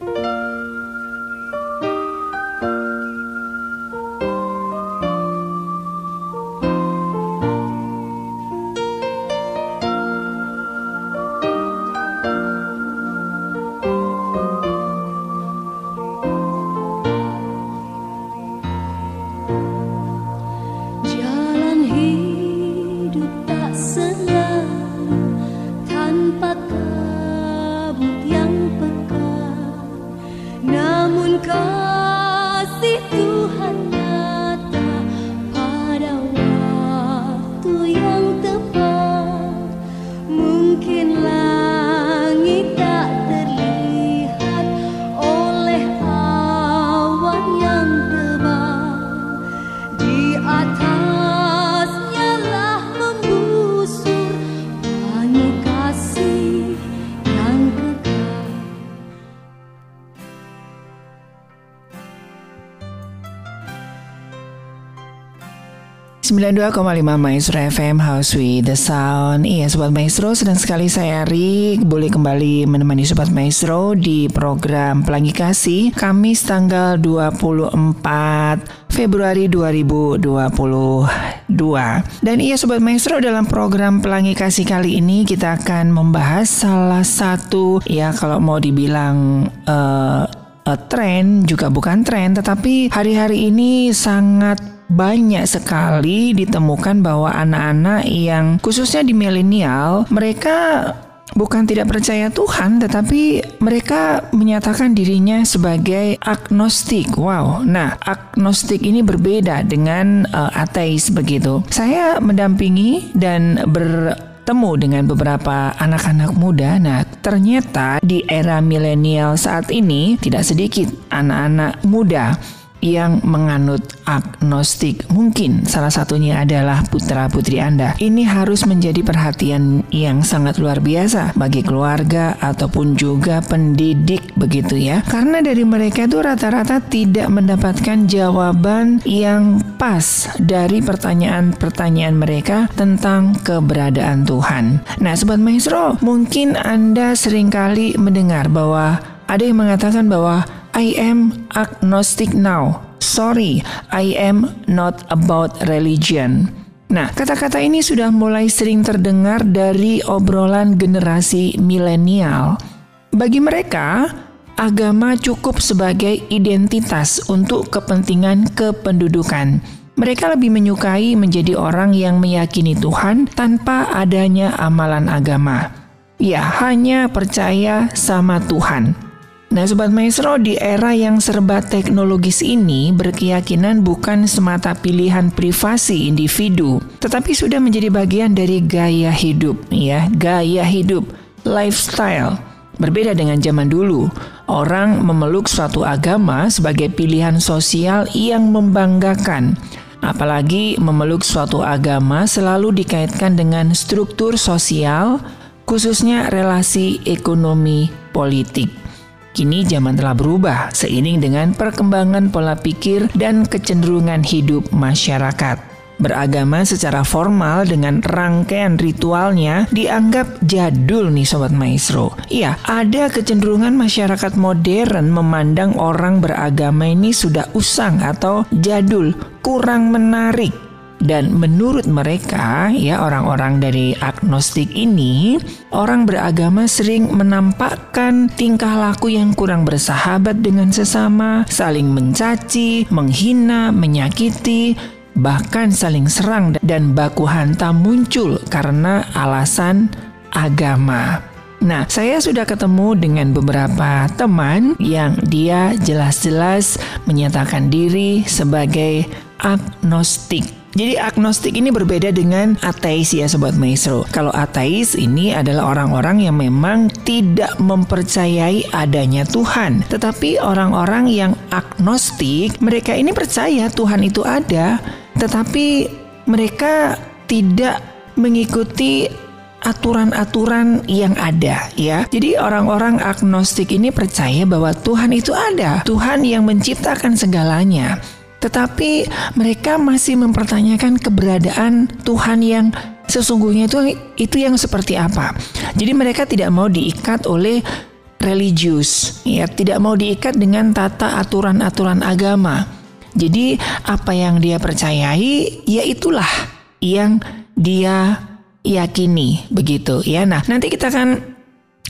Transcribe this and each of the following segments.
Bye. 92,5 Maestro FM House with the Sound. Iya Sobat Maestro sedang sekali saya Ari Boleh kembali menemani Sobat Maestro Di program Pelangi Kasih Kamis tanggal 24 Februari 2022 Dan iya Sobat Maestro dalam program Pelangi Kasih kali ini Kita akan membahas salah satu Ya kalau mau dibilang uh, uh, tren juga bukan tren Tetapi hari-hari ini sangat banyak sekali ditemukan bahwa anak-anak yang khususnya di milenial mereka bukan tidak percaya Tuhan, tetapi mereka menyatakan dirinya sebagai agnostik. Wow, nah agnostik ini berbeda dengan uh, ateis begitu. Saya mendampingi dan bertemu dengan beberapa anak-anak muda. Nah, ternyata di era milenial saat ini tidak sedikit anak-anak muda yang menganut agnostik. Mungkin salah satunya adalah putra-putri Anda. Ini harus menjadi perhatian yang sangat luar biasa bagi keluarga ataupun juga pendidik begitu ya. Karena dari mereka itu rata-rata tidak mendapatkan jawaban yang pas dari pertanyaan-pertanyaan mereka tentang keberadaan Tuhan. Nah, sobat maestro, mungkin Anda sering kali mendengar bahwa ada yang mengatakan bahwa I am agnostic now. Sorry, I am not about religion. Nah, kata-kata ini sudah mulai sering terdengar dari obrolan generasi milenial. Bagi mereka, agama cukup sebagai identitas untuk kepentingan kependudukan. Mereka lebih menyukai menjadi orang yang meyakini Tuhan tanpa adanya amalan agama. Ya, hanya percaya sama Tuhan. Nah, sobat maestro, di era yang serba teknologis ini berkeyakinan bukan semata pilihan privasi individu, tetapi sudah menjadi bagian dari gaya hidup, ya, gaya hidup, lifestyle. Berbeda dengan zaman dulu, orang memeluk suatu agama sebagai pilihan sosial yang membanggakan. Apalagi memeluk suatu agama selalu dikaitkan dengan struktur sosial, khususnya relasi ekonomi politik. Kini zaman telah berubah seiring dengan perkembangan pola pikir dan kecenderungan hidup masyarakat. Beragama secara formal dengan rangkaian ritualnya dianggap jadul nih Sobat Maestro. Iya, ada kecenderungan masyarakat modern memandang orang beragama ini sudah usang atau jadul, kurang menarik dan menurut mereka, ya orang-orang dari agnostik ini, orang beragama sering menampakkan tingkah laku yang kurang bersahabat dengan sesama, saling mencaci, menghina, menyakiti, bahkan saling serang dan baku hantam muncul karena alasan agama. Nah, saya sudah ketemu dengan beberapa teman yang dia jelas-jelas menyatakan diri sebagai agnostik. Jadi agnostik ini berbeda dengan ateis ya sobat maestro. Kalau ateis ini adalah orang-orang yang memang tidak mempercayai adanya Tuhan. Tetapi orang-orang yang agnostik, mereka ini percaya Tuhan itu ada, tetapi mereka tidak mengikuti aturan-aturan yang ada ya. Jadi orang-orang agnostik ini percaya bahwa Tuhan itu ada, Tuhan yang menciptakan segalanya. Tetapi mereka masih mempertanyakan keberadaan Tuhan yang sesungguhnya itu itu yang seperti apa. Jadi mereka tidak mau diikat oleh religius, ya tidak mau diikat dengan tata aturan-aturan agama. Jadi apa yang dia percayai, ya itulah yang dia yakini begitu ya. Nah, nanti kita akan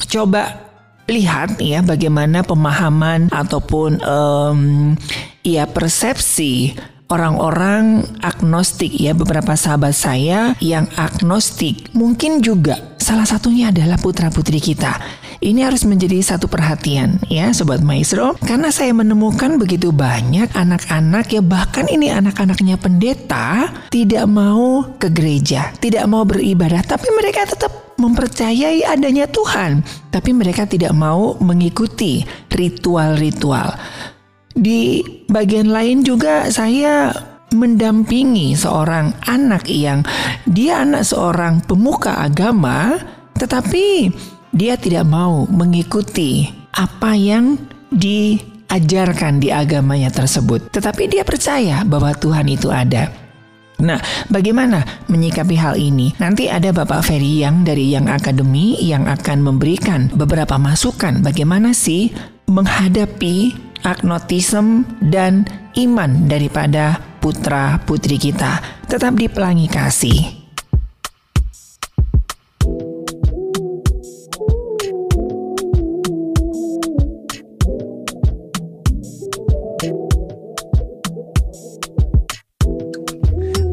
coba lihat ya bagaimana pemahaman ataupun um, ya persepsi orang-orang agnostik ya beberapa sahabat saya yang agnostik. Mungkin juga salah satunya adalah putra-putri kita. Ini harus menjadi satu perhatian ya Sobat Maestro. Karena saya menemukan begitu banyak anak-anak ya Bahkan ini anak-anaknya pendeta Tidak mau ke gereja Tidak mau beribadah Tapi mereka tetap mempercayai adanya Tuhan. Tapi mereka tidak mau mengikuti ritual-ritual di bagian lain juga saya mendampingi seorang anak yang dia anak seorang pemuka agama tetapi dia tidak mau mengikuti apa yang diajarkan di agamanya tersebut tetapi dia percaya bahwa Tuhan itu ada Nah, bagaimana menyikapi hal ini? Nanti ada Bapak Ferry yang dari Yang Akademi yang akan memberikan beberapa masukan bagaimana sih menghadapi agnotisme dan iman daripada putra-putri kita. Tetap di pelangi kasih.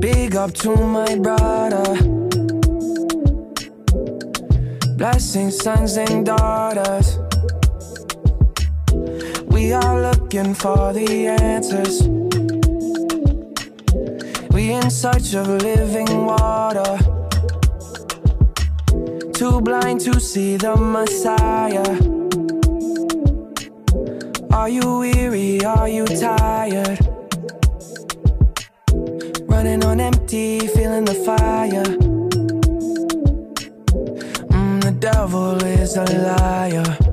Big up to my brother. Blessing sons and daughters. We are looking for the answers. We in search of living water. Too blind to see the Messiah. Are you weary? Are you tired? Running on empty, feeling the fire. Mm, the devil is a liar.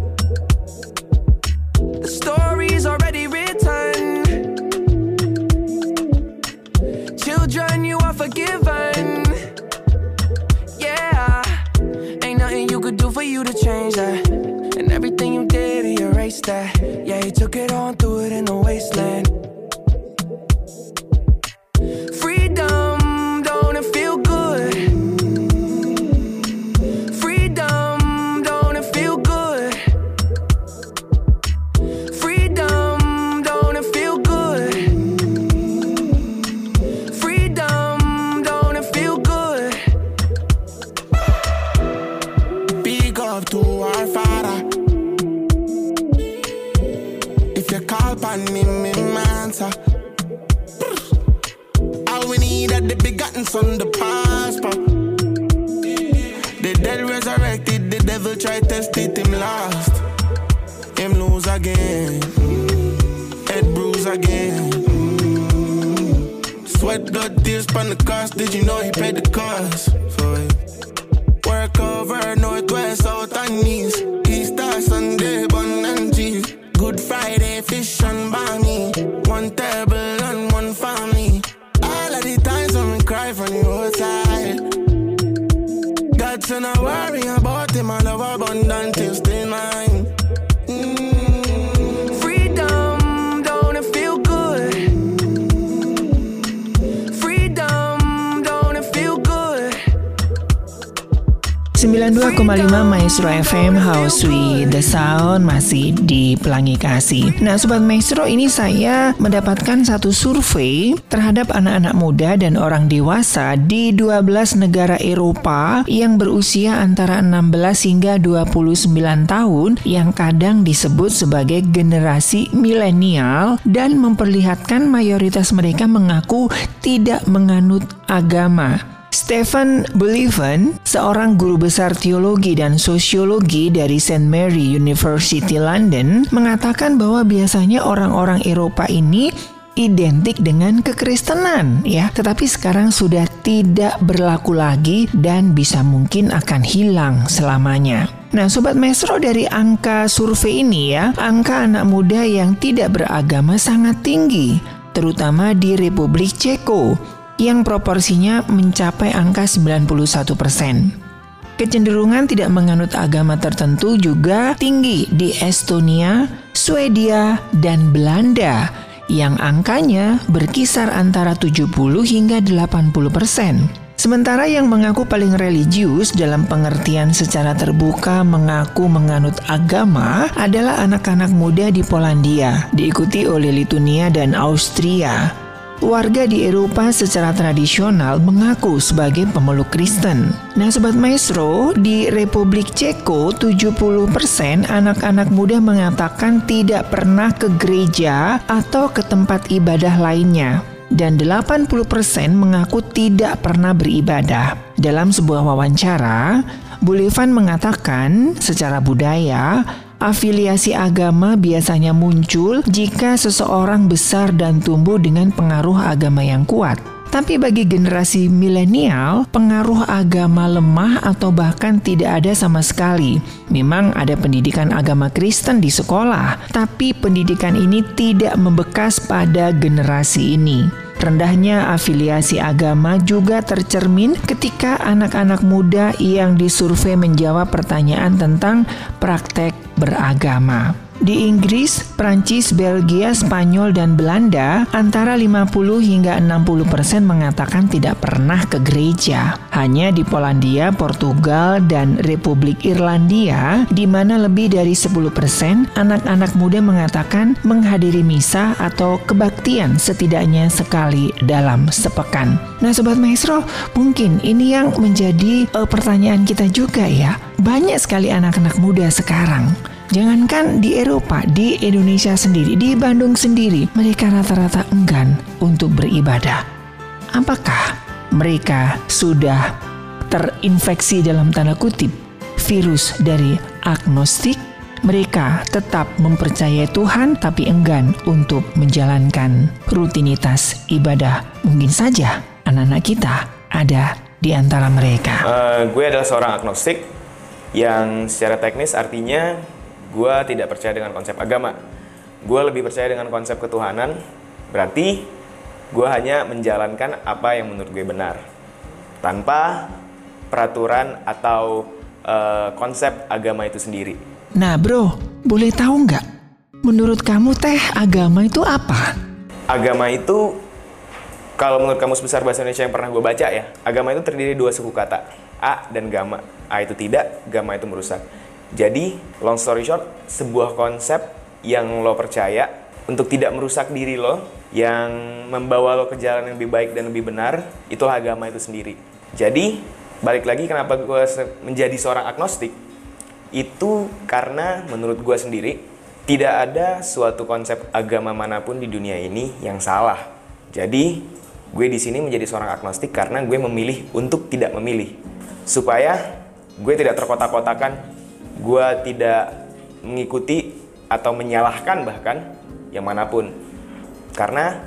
Dead resurrected, the devil tried test it, him lost. Him lose again. Head bruise again. Sweat, blood, tears, pan the cost. Did you know he paid the cost for it? Work over northwest, south and east. Easter uh, Sunday, bun and cheese. Good Friday, fish and bami. One table and one farm. London till 92,5 Maestro FM House with the Sound masih di Pelangi Kasih. Nah, Sobat Maestro ini saya mendapatkan satu survei terhadap anak-anak muda dan orang dewasa di 12 negara Eropa yang berusia antara 16 hingga 29 tahun yang kadang disebut sebagai generasi milenial dan memperlihatkan mayoritas mereka mengaku tidak menganut agama. Stephen Beliven, seorang guru besar teologi dan sosiologi dari St. Mary University London, mengatakan bahwa biasanya orang-orang Eropa ini identik dengan kekristenan ya, tetapi sekarang sudah tidak berlaku lagi dan bisa mungkin akan hilang selamanya. Nah, sobat Mesro dari angka survei ini ya, angka anak muda yang tidak beragama sangat tinggi, terutama di Republik Ceko yang proporsinya mencapai angka 91 persen. Kecenderungan tidak menganut agama tertentu juga tinggi di Estonia, Swedia, dan Belanda yang angkanya berkisar antara 70 hingga 80 persen. Sementara yang mengaku paling religius dalam pengertian secara terbuka mengaku menganut agama adalah anak-anak muda di Polandia, diikuti oleh Lituania dan Austria. Warga di Eropa secara tradisional mengaku sebagai pemeluk Kristen. Nah Sobat Maestro, di Republik Ceko 70% anak-anak muda mengatakan tidak pernah ke gereja atau ke tempat ibadah lainnya dan 80% mengaku tidak pernah beribadah. Dalam sebuah wawancara, Bulevan mengatakan secara budaya, afiliasi agama biasanya muncul jika seseorang besar dan tumbuh dengan pengaruh agama yang kuat. Tapi bagi generasi milenial, pengaruh agama lemah atau bahkan tidak ada sama sekali. Memang ada pendidikan agama Kristen di sekolah, tapi pendidikan ini tidak membekas pada generasi ini. Rendahnya afiliasi agama juga tercermin ketika anak-anak muda yang disurvei menjawab pertanyaan tentang praktek beragama. Di Inggris, Prancis, Belgia, Spanyol, dan Belanda, antara 50 hingga 60 persen mengatakan tidak pernah ke gereja. Hanya di Polandia, Portugal, dan Republik Irlandia, di mana lebih dari 10 persen anak-anak muda mengatakan menghadiri misa atau kebaktian setidaknya sekali dalam sepekan. Nah Sobat Maestro, mungkin ini yang menjadi uh, pertanyaan kita juga ya. Banyak sekali anak-anak muda sekarang Jangankan di Eropa, di Indonesia sendiri, di Bandung sendiri, mereka rata-rata enggan untuk beribadah. Apakah mereka sudah terinfeksi dalam tanda kutip virus dari agnostik? Mereka tetap mempercayai Tuhan tapi enggan untuk menjalankan rutinitas ibadah. Mungkin saja anak-anak kita ada di antara mereka. Uh, gue adalah seorang agnostik yang secara teknis artinya gue tidak percaya dengan konsep agama. Gue lebih percaya dengan konsep ketuhanan berarti gue hanya menjalankan apa yang menurut gue benar. Tanpa peraturan atau uh, konsep agama itu sendiri. Nah bro boleh tahu nggak? Menurut kamu teh agama itu apa? Agama itu kalau menurut kamus besar bahasa Indonesia yang pernah gue baca ya agama itu terdiri dua suku kata a dan gama a itu tidak gama itu merusak jadi, long story short, sebuah konsep yang lo percaya untuk tidak merusak diri lo, yang membawa lo ke jalan yang lebih baik dan lebih benar, itulah agama itu sendiri. Jadi, balik lagi kenapa gue menjadi seorang agnostik, itu karena menurut gue sendiri, tidak ada suatu konsep agama mana pun di dunia ini yang salah. Jadi, gue di sini menjadi seorang agnostik karena gue memilih untuk tidak memilih. Supaya gue tidak terkotak-kotakan gue tidak mengikuti atau menyalahkan bahkan yang mana pun karena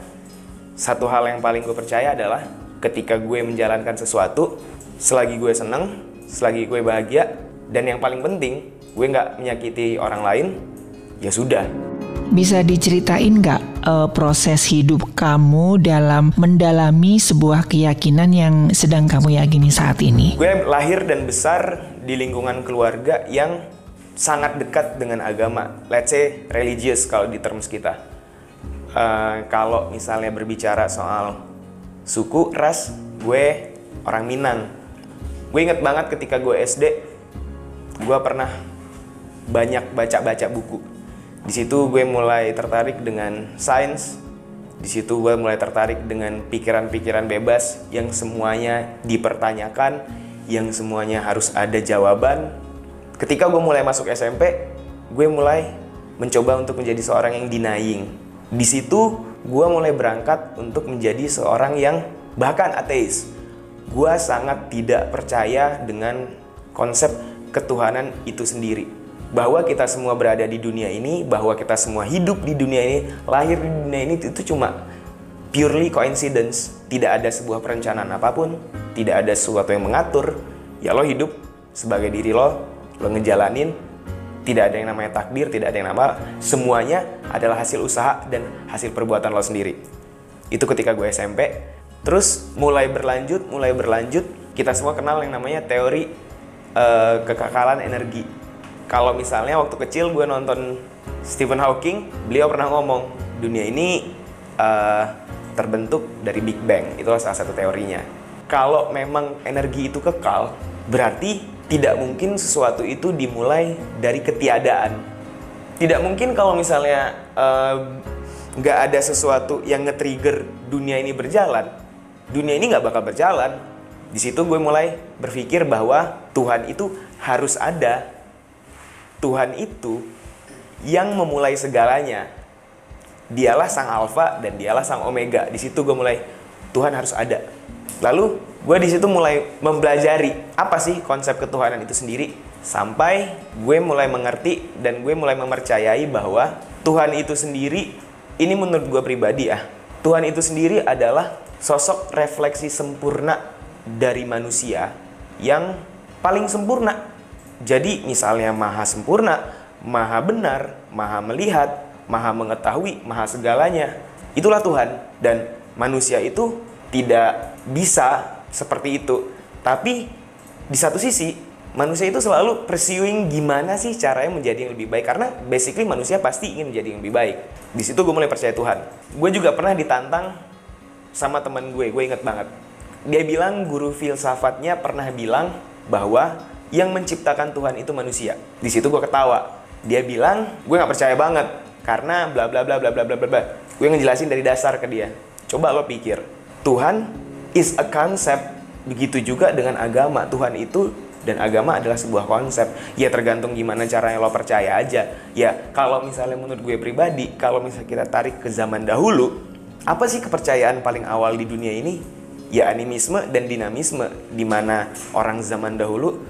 satu hal yang paling gue percaya adalah ketika gue menjalankan sesuatu selagi gue seneng selagi gue bahagia dan yang paling penting gue nggak menyakiti orang lain ya sudah bisa diceritain nggak uh, proses hidup kamu dalam mendalami sebuah keyakinan yang sedang kamu yakini saat ini? Gue lahir dan besar di lingkungan keluarga yang sangat dekat dengan agama. Let's say religious kalau di terms kita. Uh, kalau misalnya berbicara soal suku, ras, gue orang Minang. Gue inget banget ketika gue SD, gue pernah banyak baca-baca buku di situ gue mulai tertarik dengan sains. Di situ gue mulai tertarik dengan pikiran-pikiran bebas yang semuanya dipertanyakan, yang semuanya harus ada jawaban. Ketika gue mulai masuk SMP, gue mulai mencoba untuk menjadi seorang yang denying. Di situ gue mulai berangkat untuk menjadi seorang yang bahkan ateis. Gue sangat tidak percaya dengan konsep ketuhanan itu sendiri bahwa kita semua berada di dunia ini, bahwa kita semua hidup di dunia ini, lahir di dunia ini itu cuma purely coincidence. Tidak ada sebuah perencanaan apa pun, tidak ada sesuatu yang mengatur. Ya lo hidup sebagai diri lo, lo ngejalanin, tidak ada yang namanya takdir, tidak ada yang nama semuanya adalah hasil usaha dan hasil perbuatan lo sendiri. Itu ketika gue SMP. Terus mulai berlanjut, mulai berlanjut, kita semua kenal yang namanya teori uh, kekekalan energi. Kalau misalnya waktu kecil gue nonton Stephen Hawking, beliau pernah ngomong dunia ini uh, terbentuk dari Big Bang. Itu salah satu teorinya. Kalau memang energi itu kekal, berarti tidak mungkin sesuatu itu dimulai dari ketiadaan. Tidak mungkin kalau misalnya nggak uh, ada sesuatu yang nge-trigger dunia ini berjalan, dunia ini nggak bakal berjalan. Di situ gue mulai berpikir bahwa Tuhan itu harus ada. Tuhan itu yang memulai segalanya. Dialah sang alfa dan dialah sang omega. Di situ gue mulai Tuhan harus ada. Lalu gue di situ mulai mempelajari apa sih konsep ketuhanan itu sendiri sampai gue mulai mengerti dan gue mulai mempercayai bahwa Tuhan itu sendiri ini menurut gue pribadi ya Tuhan itu sendiri adalah sosok refleksi sempurna dari manusia yang paling sempurna jadi misalnya maha sempurna maha benar maha melihat maha mengetahui maha segalanya itulah Tuhan dan manusia itu tidak bisa seperti itu. Tapi di satu sisi manusia itu selalu pursuing gimana sih caranya menjadi yang lebih baik karena basically manusia pasti ingin menjadi yang lebih baik. Di situ gue mulai percaya Tuhan. Gue juga pernah ditantang sama teman gue, gue inget banget. Dia bilang guru filsafatnya pernah bilang bahwa yang menciptakan Tuhan itu manusia. Di situ gue ketawa. Dia bilang gue nggak percaya banget karena bla bla bla bla bla bla bla. Gue ngejelasin dari dasar ke dia. Coba lo pikir, Tuhan is a concept. Begitu juga dengan agama. Tuhan itu dan agama adalah sebuah konsep. Ya tergantung gimana caranya lo percaya aja. Ya kalau misalnya menurut gue pribadi, kalau misalnya kita tarik ke zaman dahulu, apa sih kepercayaan paling awal di dunia ini? Ya animisme dan dinamisme, di mana orang zaman dahulu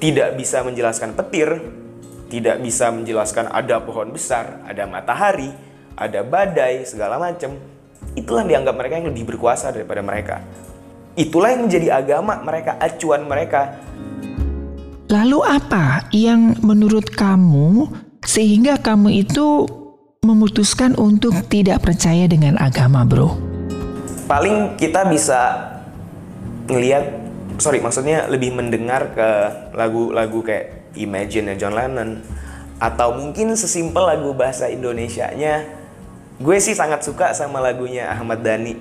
tidak bisa menjelaskan petir, tidak bisa menjelaskan ada pohon besar, ada matahari, ada badai, segala macam. Itulah dianggap mereka yang lebih berkuasa daripada mereka. Itulah yang menjadi agama mereka, acuan mereka. Lalu apa yang menurut kamu sehingga kamu itu memutuskan untuk tidak percaya dengan agama, bro? Paling kita bisa ngelihat, sorry maksudnya lebih mendengar ke lagu-lagu kayak Imagine John Lennon atau mungkin sesimpel lagu bahasa Indonesianya. Gue sih sangat suka sama lagunya Ahmad Dhani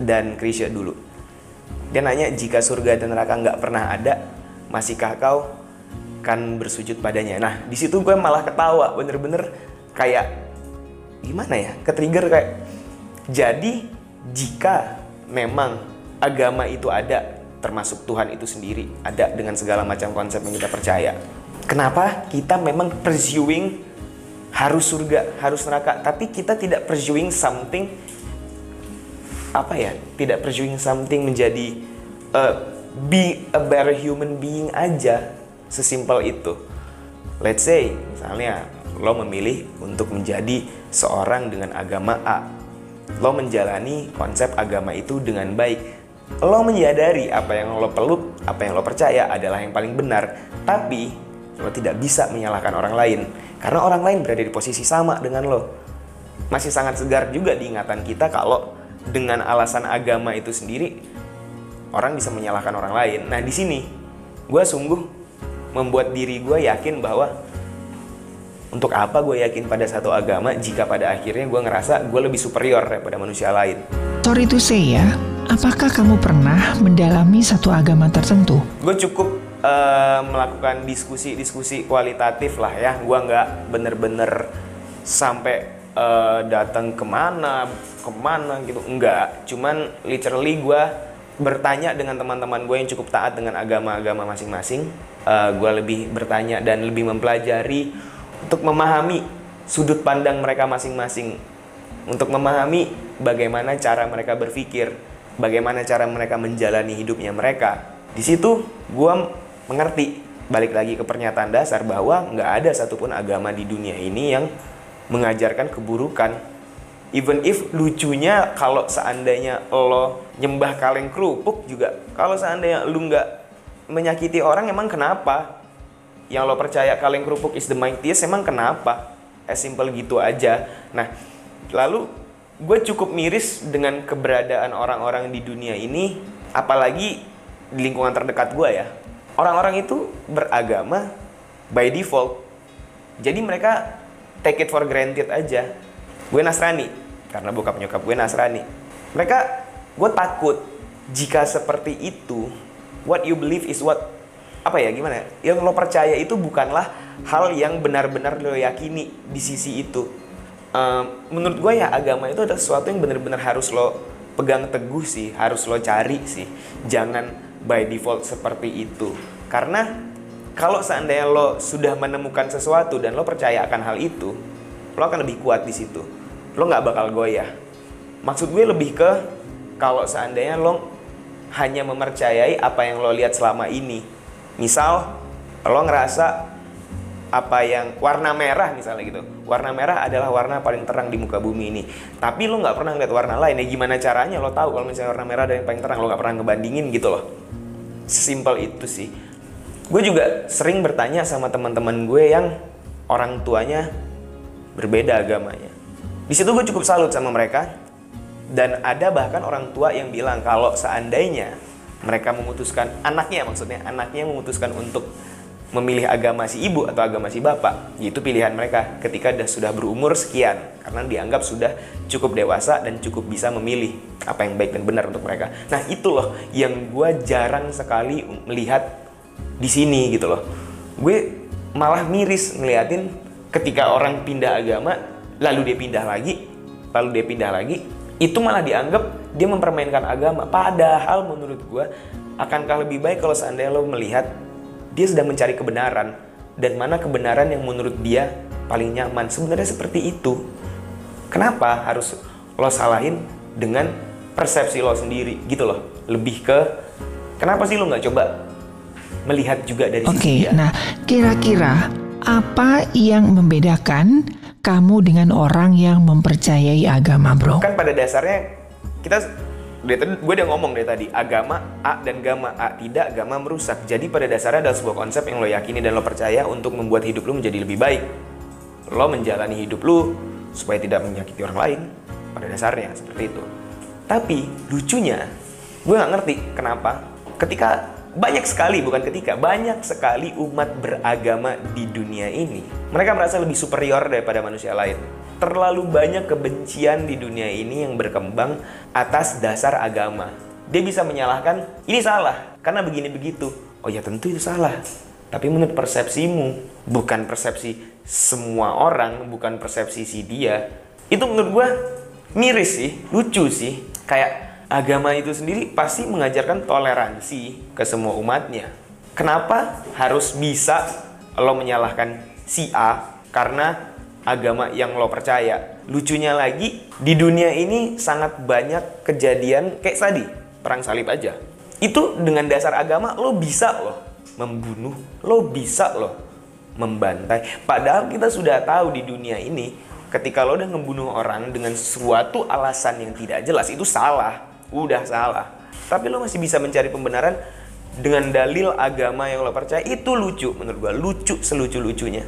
dan Krisya dulu dia nanya jika surga dan neraka nggak pernah ada, masihkah kau kan bersujud padanya? Nah di situ gue malah ketawa, bener-bener kayak gimana ya, ketrigger kayak jadi jika memang agama itu ada, termasuk Tuhan itu sendiri ada dengan segala macam konsep yang kita percaya. Kenapa? Kita memang pursuing harus surga, harus neraka, tapi kita tidak pursuing something apa ya? Tidak pursuing something menjadi uh, be a better human being aja sesimpel itu. Let's say misalnya lo memilih untuk menjadi seorang dengan agama A. Lo menjalani konsep agama itu dengan baik lo menyadari apa yang lo peluk apa yang lo percaya adalah yang paling benar. Tapi lo tidak bisa menyalahkan orang lain. Karena orang lain berada di posisi sama dengan lo. Masih sangat segar juga diingatan kita kalau dengan alasan agama itu sendiri orang bisa menyalahkan orang lain. Nah di sini gue sungguh membuat diri gue yakin bahwa untuk apa gue yakin pada satu agama jika pada akhirnya gue ngerasa gue lebih superior daripada manusia lain. Sorry to say ya, apakah kamu pernah mendalami satu agama tertentu? Gue cukup uh, melakukan diskusi-diskusi kualitatif lah ya. Gue nggak bener-bener sampai uh, datang ke mana ke mana gitu enggak cuman literally gue bertanya dengan teman-teman gue yang cukup taat dengan agama-agama masing-masing uh, gue lebih bertanya dan lebih mempelajari untuk memahami sudut pandang mereka masing-masing untuk memahami bagaimana cara mereka berpikir bagaimana cara mereka menjalani hidupnya mereka di situ gue mengerti balik lagi ke pernyataan dasar bahwa nggak ada satupun agama di dunia ini yang mengajarkan keburukan. Even if lucunya kalau seandainya lo nyembah kaleng kerupuk juga, kalau seandainya lu nggak menyakiti orang emang kenapa? Yang lo percaya kaleng kerupuk is the mightiest emang kenapa? As simple gitu aja. Nah, lalu gue cukup miris dengan keberadaan orang-orang di dunia ini, apalagi di lingkungan terdekat gue ya. orang-orang itu beragama by default. Jadi mereka take it for granted aja. Gue Nasrani karena bokap nyokap gue Nasrani. Mereka gue takut jika seperti itu what you believe is what apa ya gimana ya? yang lo percaya itu bukanlah hal yang benar-benar lo yakini di sisi itu. Um, menurut gue ya agama itu adalah sesuatu yang benar-benar harus lo pegang teguh sih harus lo cari sih. Jangan by default seperti itu. Karena kalau seandainya lo sudah menemukan sesuatu dan lo percaya akan hal itu lo akan lebih kuat di situ. Lo nggak bakal goyah. Maksud gue lebih ke kalau seandainya lo hanya mempercayai apa yang lo lihat selama ini misal lo ngerasa apa yang warna merah misalnya gitu. Warna merah adalah warna paling terang di muka bumi ini. Tapi lo nggak pernah ngeliat warna lain. Ya gimana caranya? Lo tahu kalau misalnya warna merah ada yang paling terang lo nggak pernah ngebandingin gitu loh. Sesimpel itu sih. Gue juga sering bertanya sama teman-teman gue yang orang tuanya berbeda agamanya. Di situ gue cukup salut sama mereka. Dan ada bahkan orang tua yang bilang kalau seandainya mereka memutuskan anaknya maksudnya anaknya memutuskan untuk memilih agama si ibu atau agama si bapak. Itu pilihan mereka ketika sudah berumur sekian karena dianggap sudah cukup dewasa dan cukup bisa memilih apa yang baik dan benar untuk mereka. Nah itu loh yang gue jarang sekali melihat di sini gitu loh. Gue malah miris ngeliatin ketika orang pindah agama lalu dia pindah lagi lalu dia pindah lagi itu malah dianggap dia mempermainkan agama. Padahal menurut gue, akankah lebih baik kalau seandainya lo melihat dia sedang mencari kebenaran dan mana kebenaran yang menurut dia paling nyaman. Sebenarnya seperti itu. Kenapa harus lo salahin dengan persepsi lo sendiri gitu loh. Lebih ke kenapa sih lo nggak coba melihat juga dari Oke, okay, nah kira-kira apa yang membedakan kamu dengan orang yang mempercayai agama, bro? Kan pada dasarnya kita dari tadi gue udah ngomong dari tadi agama A dan gama A tidak agama merusak. Jadi pada dasarnya adalah sebuah konsep yang lo yakini dan lo percaya untuk membuat hidup lo menjadi lebih baik. Lo menjalani hidup lo supaya tidak menyakiti orang lain pada dasarnya seperti itu. Tapi lucunya gue nggak ngerti kenapa ketika banyak sekali, bukan ketika, banyak sekali umat beragama di dunia ini. Mereka merasa lebih superior daripada manusia lain. Terlalu banyak kebencian di dunia ini yang berkembang atas dasar agama. Dia bisa menyalahkan, ini salah, karena begini begitu. Oh ya tentu itu salah. Tapi menurut persepsimu, bukan persepsi semua orang, bukan persepsi si dia. Itu menurut gue miris sih, lucu sih. Kayak agama itu sendiri pasti mengajarkan toleransi ke semua umatnya. Kenapa harus bisa lo menyalahkan si A karena agama yang lo percaya? Lucunya lagi, di dunia ini sangat banyak kejadian kayak tadi, perang salib aja. Itu dengan dasar agama lo bisa loh membunuh, lo bisa loh membantai. Padahal kita sudah tahu di dunia ini ketika lo udah ngebunuh orang dengan suatu alasan yang tidak jelas itu salah udah salah. Tapi lo masih bisa mencari pembenaran dengan dalil agama yang lo percaya. Itu lucu menurut gua. Lucu selucu-lucunya.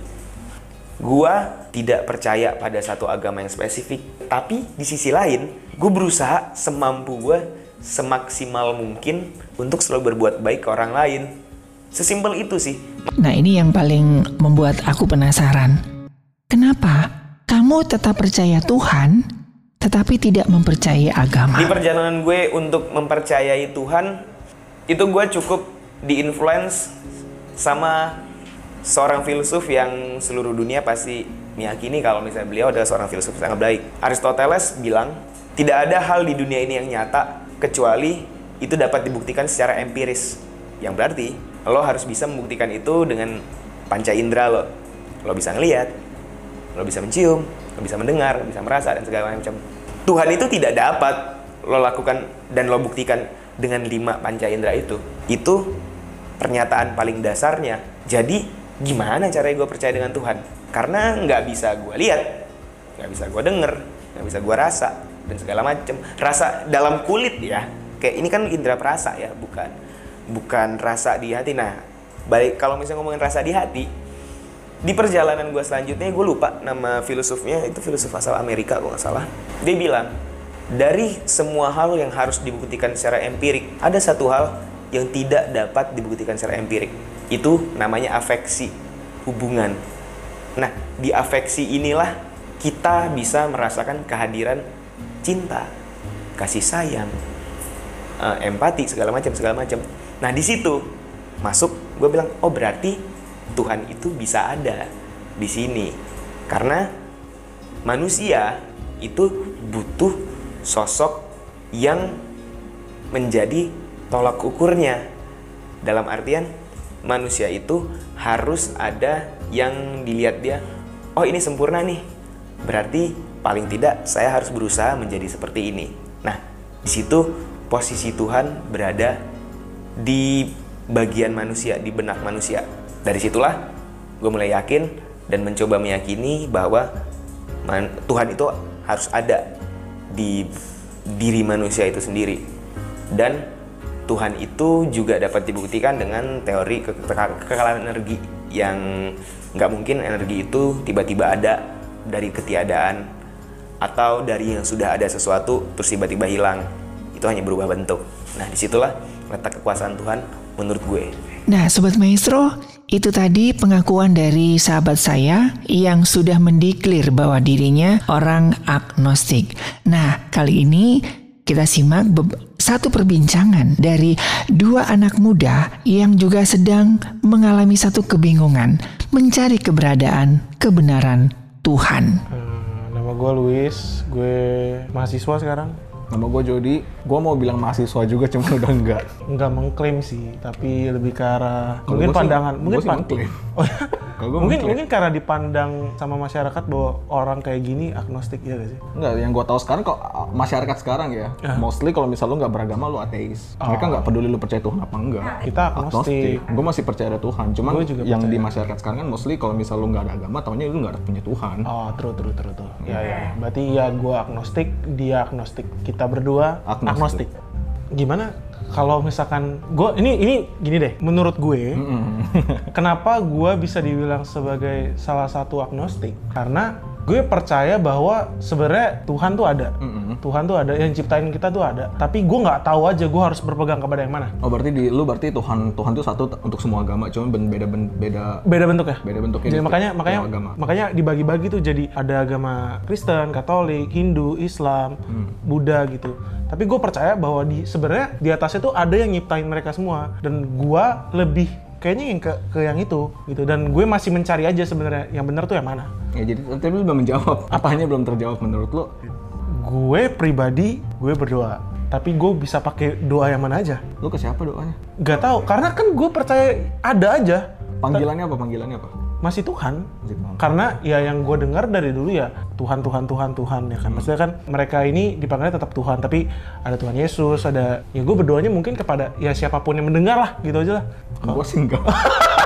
Gua tidak percaya pada satu agama yang spesifik. Tapi di sisi lain gue berusaha semampu gue semaksimal mungkin untuk selalu berbuat baik ke orang lain. Sesimpel itu sih. Nah ini yang paling membuat aku penasaran. Kenapa kamu tetap percaya Tuhan tetapi tidak mempercayai agama. Di perjalanan gue untuk mempercayai Tuhan, itu gue cukup diinfluence sama seorang filsuf yang seluruh dunia pasti meyakini kalau misalnya beliau adalah seorang filsuf sangat baik. Aristoteles bilang, tidak ada hal di dunia ini yang nyata kecuali itu dapat dibuktikan secara empiris. Yang berarti lo harus bisa membuktikan itu dengan panca indera lo. Lo bisa ngelihat, lo bisa mencium, bisa mendengar, bisa merasa dan segala macam. Tuhan itu tidak dapat lo lakukan dan lo buktikan dengan lima panca indera itu. Itu pernyataan paling dasarnya. Jadi gimana caranya gue percaya dengan Tuhan? Karena nggak bisa gue lihat, nggak bisa gue denger, nggak bisa gue rasa dan segala macam. Rasa dalam kulit ya. Kayak ini kan indera perasa ya, bukan bukan rasa di hati. Nah, balik kalau misalnya ngomongin rasa di hati, di perjalanan gue selanjutnya gue lupa nama filosofnya itu filosof asal Amerika gue nggak salah dia bilang dari semua hal yang harus dibuktikan secara empirik ada satu hal yang tidak dapat dibuktikan secara empirik. Itu namanya afeksi hubungan. Nah, di afeksi inilah kita bisa merasakan kehadiran cinta, kasih sayang, uh, empati segala macam segala macam. Nah, di situ masuk gue bilang, "Oh, berarti Tuhan itu bisa ada di sini." Karena manusia itu butuh sosok yang menjadi tolak ukurnya. Dalam artian manusia itu harus ada yang dilihat dia, oh ini sempurna nih. Berarti paling tidak saya harus berusaha menjadi seperti ini. Nah, di situ posisi Tuhan berada di bagian manusia, di benak manusia. Dari situlah gue mulai yakin dan mencoba meyakini bahwa Tuhan itu harus ada di diri manusia itu sendiri. Dan Tuhan itu juga dapat dibuktikan dengan teori kekekalan energi yang nggak mungkin energi itu tiba-tiba ada dari ketiadaan atau dari yang sudah ada sesuatu terus tiba-tiba hilang. Itu hanya berubah bentuk. Nah di situlah letak kekuasaan Tuhan menurut gue. Nah sobat maestro itu tadi pengakuan dari sahabat saya yang sudah mendeklir bahwa dirinya orang agnostik. Nah, kali ini kita simak satu perbincangan dari dua anak muda yang juga sedang mengalami satu kebingungan mencari keberadaan kebenaran Tuhan. Hmm, nama gue Luis, gue mahasiswa sekarang Nama gue Jody, gue mau bilang mahasiswa juga cuma udah enggak. Enggak mengklaim sih, tapi lebih ke arah mungkin pandangan, sih, mungkin pan mengklaim. Oh ya? Mungkin mungkin karena dipandang sama masyarakat bahwa orang kayak gini agnostik ya gak sih? Enggak, yang gue tahu sekarang kok masyarakat sekarang ya, uh. mostly kalau misal lu nggak beragama lu ateis. Oh. Mereka nggak peduli lu percaya Tuhan apa enggak. Kita agnostik. Gue masih percaya ada Tuhan, cuman juga yang percaya. di masyarakat sekarang kan mostly kalau misal lu nggak ada agama, tahunya lu nggak ada punya Tuhan. Oh, true true true true. Ya ya. Berarti ya gue agnostik, dia agnostik. Kita kita berdua agnostik. agnostik. Gimana kalau misalkan gue ini ini gini deh, menurut gue, mm -hmm. kenapa gue bisa dibilang sebagai salah satu agnostik? Karena gue percaya bahwa sebenarnya Tuhan tuh ada mm-hmm. Tuhan tuh ada yang ciptain kita tuh ada tapi gue nggak tahu aja gue harus berpegang kepada yang mana oh berarti di lu berarti Tuhan Tuhan tuh satu untuk semua agama cuma beda beda beda bentuk ya beda bentuknya jadi makanya makanya agama. makanya dibagi-bagi tuh jadi ada agama Kristen Katolik Hindu Islam hmm. Buddha gitu tapi gue percaya bahwa di sebenarnya di atasnya tuh ada yang nyiptain mereka semua dan gue lebih kayaknya yang ke ke yang itu gitu. Dan gue masih mencari aja sebenarnya yang benar tuh yang mana. Ya jadi tapi lu belum menjawab. Apanya belum terjawab menurut lo gue pribadi gue berdoa. Tapi gue bisa pakai doa yang mana aja. Lu ke siapa doanya? Gak tau karena kan gue percaya ada aja. Panggilannya apa? Panggilannya apa masih Tuhan. Karena ya yang gue dengar dari dulu ya Tuhan, Tuhan, Tuhan, Tuhan ya kan. Hmm. Maksudnya kan mereka ini dipanggilnya tetap Tuhan, tapi ada Tuhan Yesus, ada ya gue berdoanya mungkin kepada ya siapa pun yang mendengar lah gitu aja lah. Gue sih enggak.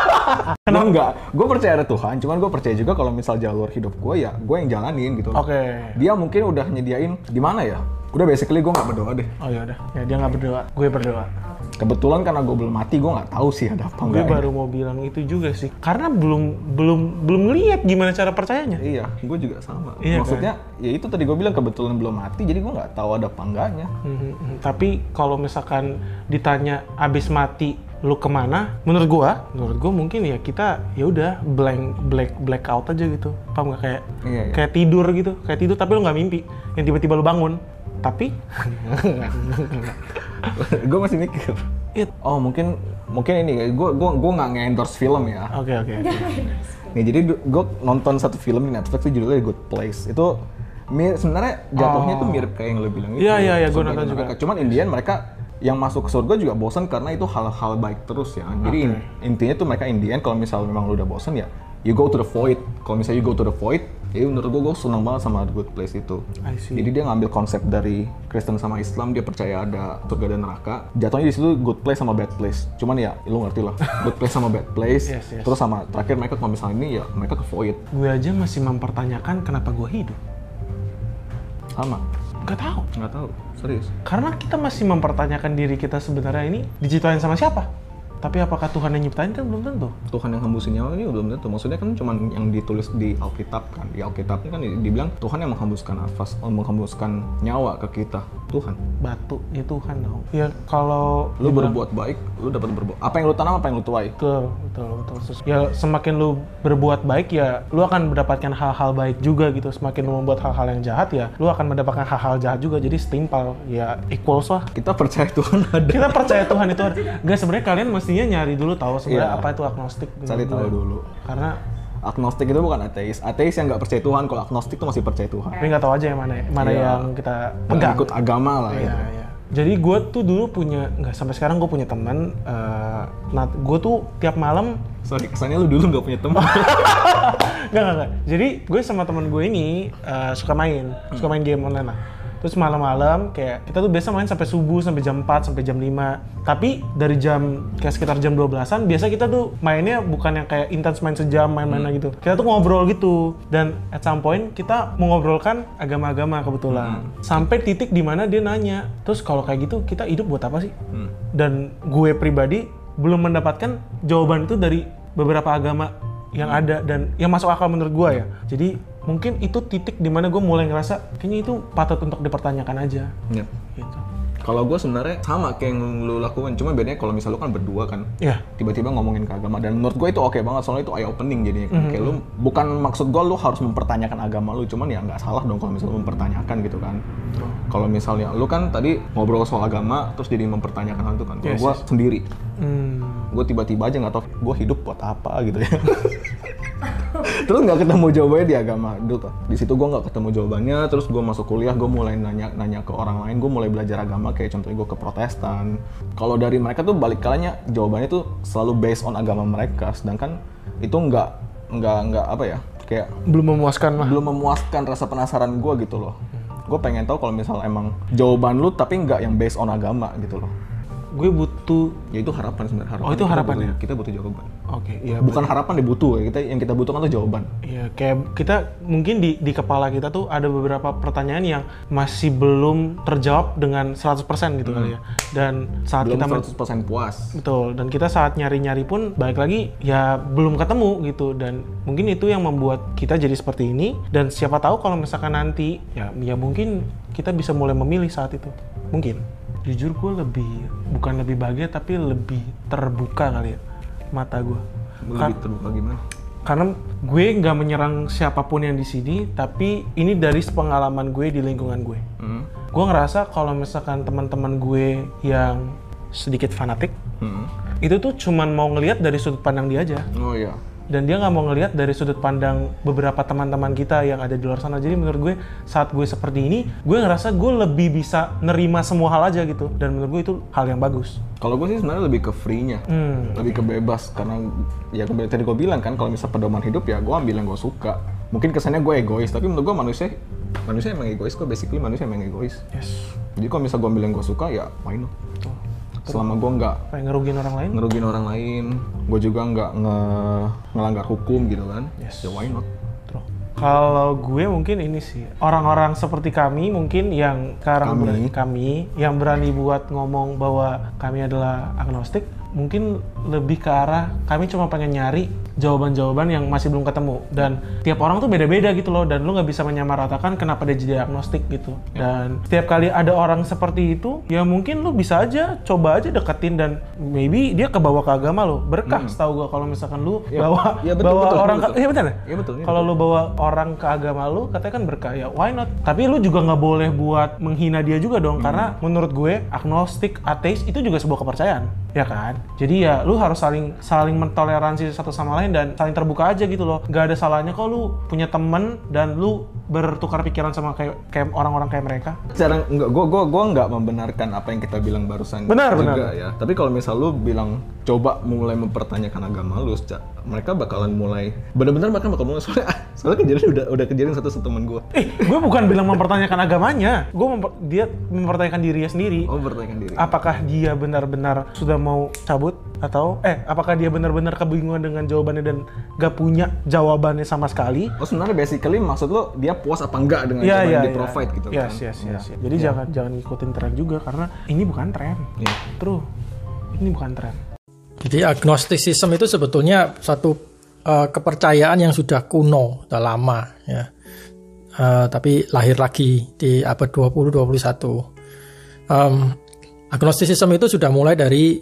Kenapa enggak? Gue percaya ada Tuhan, cuman gue percaya juga kalau misal jalur hidup gue ya gue yang jalanin gitu. Oke. Okay. Dia mungkin udah nyediain di mana ya? Udah basically gue nggak berdoa deh. Oh ya udah, ya dia nggak berdoa, gue berdoa. Kebetulan karena gue belum mati gue nggak tahu sih ada apa gue baru mau bilang itu juga sih. Karena belum belum belum lihat gimana cara percayanya. Iya gue juga sama. Iya, maksudnya kan? ya itu tadi gue bilang kebetulan belum mati jadi gue nggak tahu ada apa enggaknya. Hmm, tapi kalau misalkan ditanya abis mati lu ke mana? Menurut gua menurut gua mungkin ya kita ya udah blank black black out aja gitu. Paham nggak? Kayak iya, iya. kayak tidur gitu. Kayak tidur tapi lu nggak mimpi. Yang tiba-tiba lu bangun tapi gue masih mikir It. oh mungkin mungkin ini gue gue gue nggak nge-endorse film ya oke okay, oke okay. nih jadi gue nonton satu film di Netflix itu judulnya Good Place itu mir sebenarnya jatuhnya oh. tuh mirip kayak yang lo bilang itu iya iya iya gue nonton juga cuman Indian mereka yang masuk ke surga juga bosan karena itu hal-hal baik terus ya jadi okay. intinya tuh mereka Indian kalau misalnya memang lu udah bosan ya you go to the void. Kalau misalnya you go to the void, ya menurut gue, gue senang banget sama The Good Place itu. Jadi dia ngambil konsep dari Kristen sama Islam, dia percaya ada surga dan neraka. Jatuhnya di situ Good Place sama Bad Place. Cuman ya, lu ngerti lah, Good Place sama Bad Place. yes, yes. Terus sama terakhir mereka kalau misalnya ini ya mereka ke void. Gue aja masih mempertanyakan kenapa gue hidup. Sama. Gak tau. Gak tau, serius. Karena kita masih mempertanyakan diri kita sebenarnya ini diciptain sama siapa? Tapi apakah Tuhan yang nyiptain kan belum tentu. Tuhan yang hembusin nyawa ini belum tentu. Maksudnya kan cuma yang ditulis di Alkitab kan. Di Alkitab ini kan dibilang Tuhan yang menghembuskan nafas, menghembuskan nyawa ke kita. Tuhan. Batu ya Tuhan dong. Ya kalau Lu berbuat baik, lu dapat berbuat. Apa yang lu tanam, apa yang lu tuai. betul, betul, betul. Ya semakin lu berbuat baik ya lu akan mendapatkan hal-hal baik juga gitu. Semakin lu membuat hal-hal yang jahat ya lu akan mendapatkan hal-hal jahat juga. Jadi setimpal ya equals lah. Kita percaya Tuhan ada. Kita percaya Tuhan itu ada. Enggak sebenarnya kalian mestinya nyari dulu tahu sebenarnya Iya. apa itu agnostik. Cari tahu dulu. Karena Agnostik itu bukan ateis. Ateis yang nggak percaya Tuhan, kalau agnostik itu masih percaya Tuhan. tapi nggak tahu aja yang mana mana Iya. yang kita pegang. ikut agama lah Iya, gitu. iya. Jadi gue tuh dulu punya, nggak sampai sekarang gue punya teman. eh, nah, gue tuh tiap malam, Sorry, kesannya lu dulu nggak punya teman. nggak nggak. Jadi gue sama teman gue ini eh, suka main, suka main game online lah. Terus malam-malam kayak kita tuh biasa main sampai subuh, sampai jam 4, sampai jam 5. Tapi dari jam kayak sekitar jam 12-an, biasa kita tuh mainnya bukan yang kayak intens main sejam, main-main gitu. Kita tuh ngobrol gitu. Dan at some point kita mengobrolkan agama-agama kebetulan. Sampai titik di mana dia nanya, terus kalau kayak gitu kita hidup buat apa sih? Dan gue pribadi belum mendapatkan jawaban itu dari beberapa agama yang ada dan yang masuk akal menurut gue ya. Jadi mungkin itu titik di mana gue mulai ngerasa kayaknya itu patut untuk dipertanyakan aja. Iya. Gitu. Kalau gue sebenarnya sama kayak yang lu lakukan, cuma bedanya kalau misal lu kan berdua kan, Ya. tiba-tiba ngomongin ke agama dan menurut gue itu oke banget soalnya itu eye opening jadinya kan. kayak lu bukan maksud gue lu harus mempertanyakan agama lu cuman ya nggak salah dong kalau misalnya lu mempertanyakan gitu kan kalau misalnya lu kan tadi ngobrol soal agama terus jadi mempertanyakan hal itu kan kalau Yes, gue yes. sendiri Hmm. Gue tiba-tiba aja nggak tahu gue hidup buat apa gitu ya. Terus nggak ketemu jawabannya di agama. Dulu tuh di situ gue nggak ketemu jawabannya terus gue masuk kuliah gue mulai nanya nanya ke orang lain gue mulai belajar agama kayak contohnya gue ke Protestan. Kalau dari mereka tuh balik kalanya jawabannya tuh selalu based on agama mereka sedangkan itu nggak nggak nggak apa ya kayak Belum memuaskan mah. belum memuaskan rasa penasaran gue gitu loh. Gue pengen tahu kalau misal emang jawaban lu tapi nggak yang based on agama gitu loh Gue butuh. ya itu harapan sebenarnya harapan Oh, itu Kita harapan butuh- ya? kita butuh jawaban Oke, iya. bukan harapan deh butuh ya kita yang kita butuhkan tuh jawaban Iya, kayak kita mungkin di di kepala kita tuh ada beberapa pertanyaan yang masih belum terjawab dengan 100% gitu kali ya. Dan saat belum kita men- 100% puas Betul, dan kita saat nyari-nyari pun balik lagi ya belum ketemu gitu dan mungkin itu yang membuat kita jadi seperti ini dan siapa tahu kalau misalkan nanti ya ya mungkin kita bisa mulai memilih saat itu. Mungkin. Jujur gue lebih bukan lebih bahagia tapi lebih terbuka kali ya mata gue. Lebih terbuka gimana karena gue nggak menyerang siapa pun yang di sini, tapi ini dari pengalaman gue di lingkungan gue. Hmm. Gue ngerasa kalau misalkan teman-teman gue yang sedikit fanatik, Hmm. itu tuh cuman mau ngelihat dari sudut pandang dia aja oh iya dan dia nggak mau ngelihat dari sudut pandang beberapa teman-teman kita yang ada di luar sana. Jadi menurut gue saat gue seperti ini gue ngerasa gue lebih bisa nerima semua hal aja gitu. Dan menurut gue itu hal yang bagus. Kalau gue sih sebenarnya lebih ke free-nya. Hmm. lebih ke bebas. Karena ya kembali tadi gue bilang kan kalau misal pedoman hidup ya gue ambil yang gue suka. Mungkin kesannya gue egois tapi menurut gue manusia manusia emang egois kok. Basically manusia emang egois. Yes. Jadi kalau misal gue ambil yang gue suka ya why not. Selama gue nggak pengen ngerugiin orang lain ngerugiin orang lain gue juga nggak nge ngelanggar hukum gitu kan Yes. ya why not. Kalau gue mungkin ini sih orang-orang seperti kami mungkin yang sekarang Kami. berani kami yang berani buat ngomong bahwa kami adalah agnostik mungkin lebih ke arah kami cuma pengen nyari jawaban-jawaban yang masih belum ketemu. Dan tiap orang tuh beda-beda gitu loh. Dan lu nggak bisa menyamaratakan kenapa dia jadi agnostik gitu. Dan setiap kali ada orang seperti itu ya mungkin lu bisa aja coba aja deketin dan maybe dia kebawa ke agama lo berkah setahu gua kalau misalkan lu Ya, bawa ya betul, bawa betul, orang betul. ke iya benar ya? Iya, betul, iya, Kalau lu bawa orang ke agama lu, katanya kan berkah ya, why not? Tapi lu juga nggak boleh buat menghina dia juga dong, karena menurut gue agnostik, ateis itu juga sebuah kepercayaan, ya kan? Jadi ya lu harus saling saling mentoleransi satu sama lain dan saling terbuka aja gitu loh. Gak ada salahnya kok lu punya temen dan lu bertukar pikiran sama kayak kayak orang-orang kayak mereka. cara enggak gua gua gua nggak membenarkan apa yang kita bilang barusan Benar, juga benar. ya tapi kalau misal lu bilang coba mulai mempertanyakan agama lu mereka bakalan mulai benar-benar mereka bakal mulai soalnya soalnya kejadian udah udah kejadian satu satu temen gua Eh, gue bukan bilang mempertanyakan agamanya, gue memper- dia mempertanyakan dirinya sendiri. oh mempertanyakan diri apakah dia benar-benar sudah mau cabut atau eh apakah dia benar-benar kebingungan dengan jawabannya dan gak punya jawabannya sama sekali oh sebenarnya basically maksud lu dia puas apa enggak dengan ya jawaban ya yang ya. di provide gitu yes, kan yes, Iya. yes, yes. jadi jangan jangan ngikutin tren juga karena ini bukan tren Iya. true ini bukan tren Jadi agnostisisme itu sebetulnya satu uh, kepercayaan yang sudah kuno, sudah lama ya. Uh, tapi lahir lagi di abad 20 21. Um, agnostisisme itu sudah mulai dari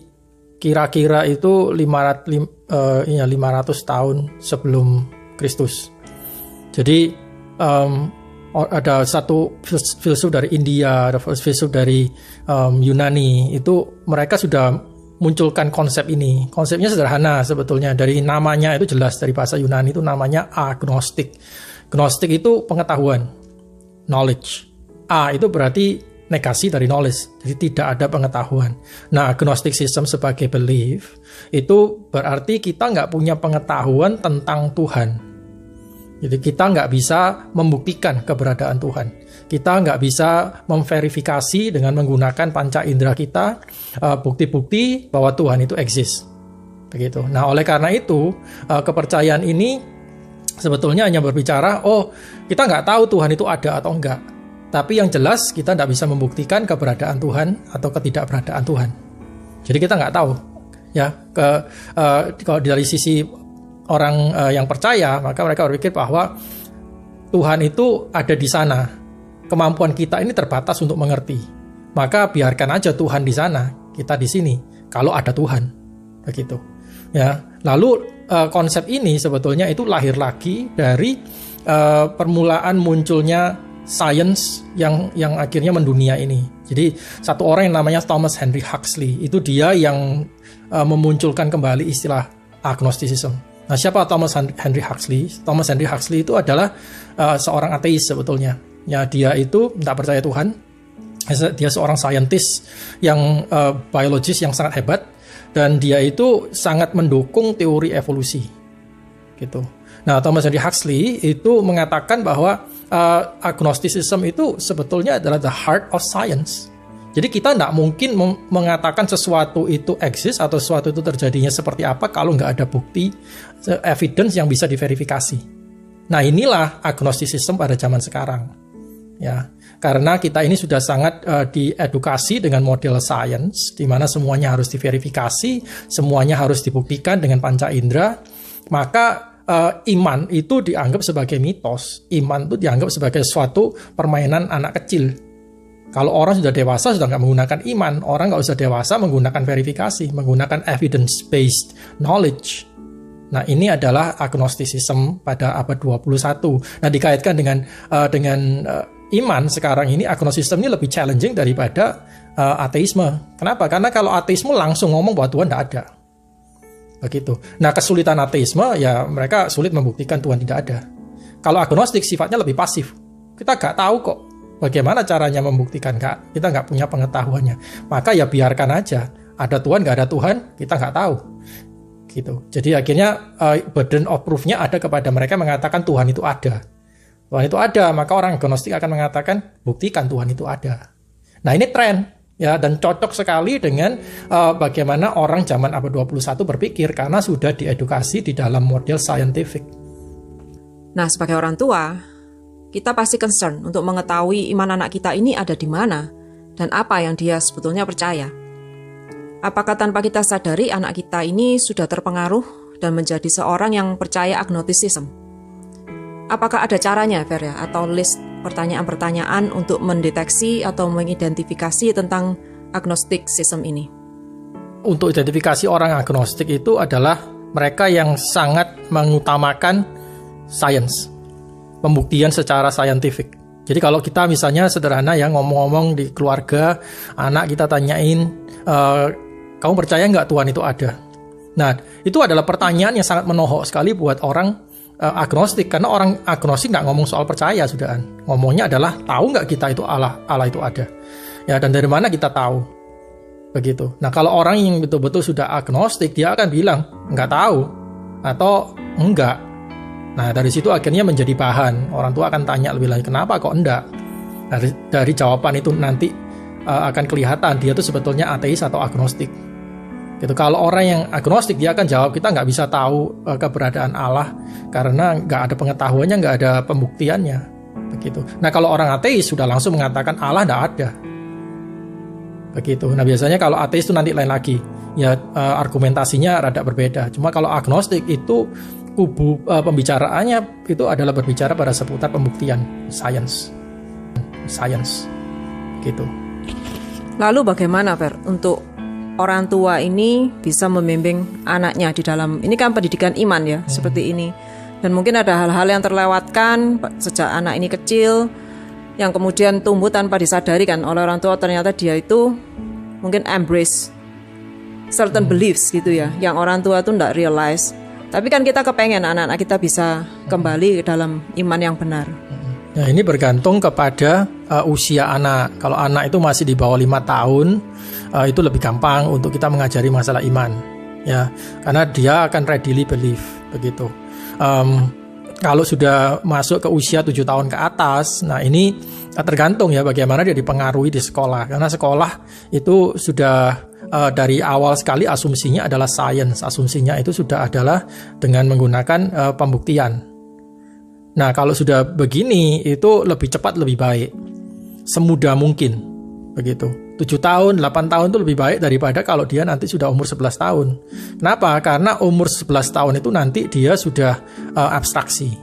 kira-kira itu 500 uh, ya 500 tahun sebelum Kristus. Jadi um, ada satu filsuf dari India, ada filsuf dari um, Yunani itu mereka sudah munculkan konsep ini. Konsepnya sederhana sebetulnya dari namanya itu jelas dari bahasa Yunani itu namanya agnostik. Gnostik itu pengetahuan, knowledge. A itu berarti negasi dari knowledge, jadi tidak ada pengetahuan. Nah, agnostic system sebagai belief itu berarti kita nggak punya pengetahuan tentang Tuhan. Jadi kita nggak bisa membuktikan keberadaan Tuhan. Kita nggak bisa memverifikasi dengan menggunakan panca indera kita uh, bukti-bukti bahwa Tuhan itu eksis. Begitu. Nah, oleh karena itu uh, kepercayaan ini sebetulnya hanya berbicara, oh kita nggak tahu Tuhan itu ada atau enggak. Tapi yang jelas kita nggak bisa membuktikan keberadaan Tuhan atau ketidakberadaan Tuhan. Jadi kita nggak tahu ya ke uh, kalau dari sisi orang uh, yang percaya maka mereka berpikir bahwa Tuhan itu ada di sana kemampuan kita ini terbatas untuk mengerti. Maka biarkan aja Tuhan di sana, kita di sini. Kalau ada Tuhan, begitu. Ya, lalu uh, konsep ini sebetulnya itu lahir lagi dari uh, permulaan munculnya science yang yang akhirnya mendunia ini. Jadi satu orang yang namanya Thomas Henry Huxley itu dia yang uh, memunculkan kembali istilah agnosticism. Nah, siapa Thomas Henry Huxley? Thomas Henry Huxley itu adalah uh, seorang ateis sebetulnya Ya, dia itu tidak percaya Tuhan. Dia seorang saintis yang uh, biologis yang sangat hebat dan dia itu sangat mendukung teori evolusi. Gitu. Nah, Thomas Henry Huxley itu mengatakan bahwa uh, agnosticism itu sebetulnya adalah the heart of science. Jadi kita tidak mungkin mengatakan sesuatu itu eksis atau sesuatu itu terjadinya seperti apa kalau nggak ada bukti, evidence yang bisa diverifikasi. Nah inilah agnosticism pada zaman sekarang ya karena kita ini sudah sangat uh, diedukasi dengan model science di mana semuanya harus diverifikasi semuanya harus dibuktikan dengan panca indera maka uh, iman itu dianggap sebagai mitos iman itu dianggap sebagai suatu permainan anak kecil kalau orang sudah dewasa sudah nggak menggunakan iman orang nggak usah dewasa menggunakan verifikasi menggunakan evidence based knowledge Nah, ini adalah agnosticism pada abad 21. Nah, dikaitkan dengan uh, dengan uh, iman sekarang ini agnosisme ini lebih challenging daripada uh, ateisme. Kenapa? Karena kalau ateisme langsung ngomong bahwa Tuhan tidak ada. Begitu. Nah, kesulitan ateisme ya mereka sulit membuktikan Tuhan tidak ada. Kalau agnostik sifatnya lebih pasif. Kita nggak tahu kok bagaimana caranya membuktikan kak. Kita nggak punya pengetahuannya. Maka ya biarkan aja. Ada Tuhan nggak ada Tuhan kita nggak tahu gitu. Jadi akhirnya uh, burden of proof-nya ada kepada mereka mengatakan Tuhan itu ada. Tuhan itu ada, maka orang agnostik akan mengatakan buktikan Tuhan itu ada. Nah ini tren ya dan cocok sekali dengan uh, bagaimana orang zaman abad 21 berpikir karena sudah diedukasi di dalam model scientific. Nah, sebagai orang tua, kita pasti concern untuk mengetahui iman anak kita ini ada di mana dan apa yang dia sebetulnya percaya. Apakah tanpa kita sadari anak kita ini sudah terpengaruh dan menjadi seorang yang percaya agnosticism? Apakah ada caranya, Fer, atau list pertanyaan-pertanyaan untuk mendeteksi atau mengidentifikasi tentang agnostic system ini? Untuk identifikasi orang agnostik itu adalah mereka yang sangat mengutamakan science, pembuktian secara saintifik. Jadi kalau kita misalnya sederhana ya ngomong-ngomong di keluarga, anak kita tanyain, e, kamu percaya nggak Tuhan itu ada? Nah, itu adalah pertanyaan yang sangat menohok sekali buat orang uh, agnostik. Karena orang agnostik nggak ngomong soal percaya sudah ngomongnya adalah tahu nggak kita itu Allah? Allah itu ada. Ya dan dari mana kita tahu? Begitu. Nah kalau orang yang betul-betul sudah agnostik dia akan bilang nggak tahu. Atau enggak nah dari situ akhirnya menjadi bahan. Orang tua akan tanya lebih lanjut kenapa kok enggak dari dari jawaban itu nanti uh, akan kelihatan dia tuh sebetulnya ateis atau agnostik. Gitu. Kalau orang yang agnostik dia akan jawab kita nggak bisa tahu uh, keberadaan Allah karena nggak ada pengetahuannya, nggak ada pembuktiannya. Begitu. Nah kalau orang ateis sudah langsung mengatakan Allah tidak ada. Begitu. Nah biasanya kalau ateis itu nanti lain lagi. ya uh, argumentasinya rada berbeda. Cuma kalau agnostik itu kubu uh, pembicaraannya itu adalah berbicara pada seputar pembuktian science science gitu lalu bagaimana Fer untuk orang tua ini bisa membimbing anaknya di dalam ini kan pendidikan iman ya hmm. seperti ini dan mungkin ada hal-hal yang terlewatkan sejak anak ini kecil yang kemudian tumbuh tanpa disadari kan oleh orang tua ternyata dia itu mungkin embrace certain hmm. beliefs gitu ya yang orang tua tuh tidak realize tapi kan kita kepengen anak-anak kita bisa kembali ke dalam iman yang benar. Nah ini bergantung kepada uh, usia anak. Kalau anak itu masih di bawah lima tahun, uh, itu lebih gampang untuk kita mengajari masalah iman, ya, karena dia akan readily believe begitu. Um, kalau sudah masuk ke usia tujuh tahun ke atas, nah ini tergantung ya bagaimana dia dipengaruhi di sekolah. Karena sekolah itu sudah uh, dari awal sekali asumsinya adalah science. Asumsinya itu sudah adalah dengan menggunakan uh, pembuktian. Nah, kalau sudah begini itu lebih cepat lebih baik. Semudah mungkin. Begitu. 7 tahun, 8 tahun itu lebih baik daripada kalau dia nanti sudah umur 11 tahun. Kenapa? Karena umur 11 tahun itu nanti dia sudah uh, abstraksi.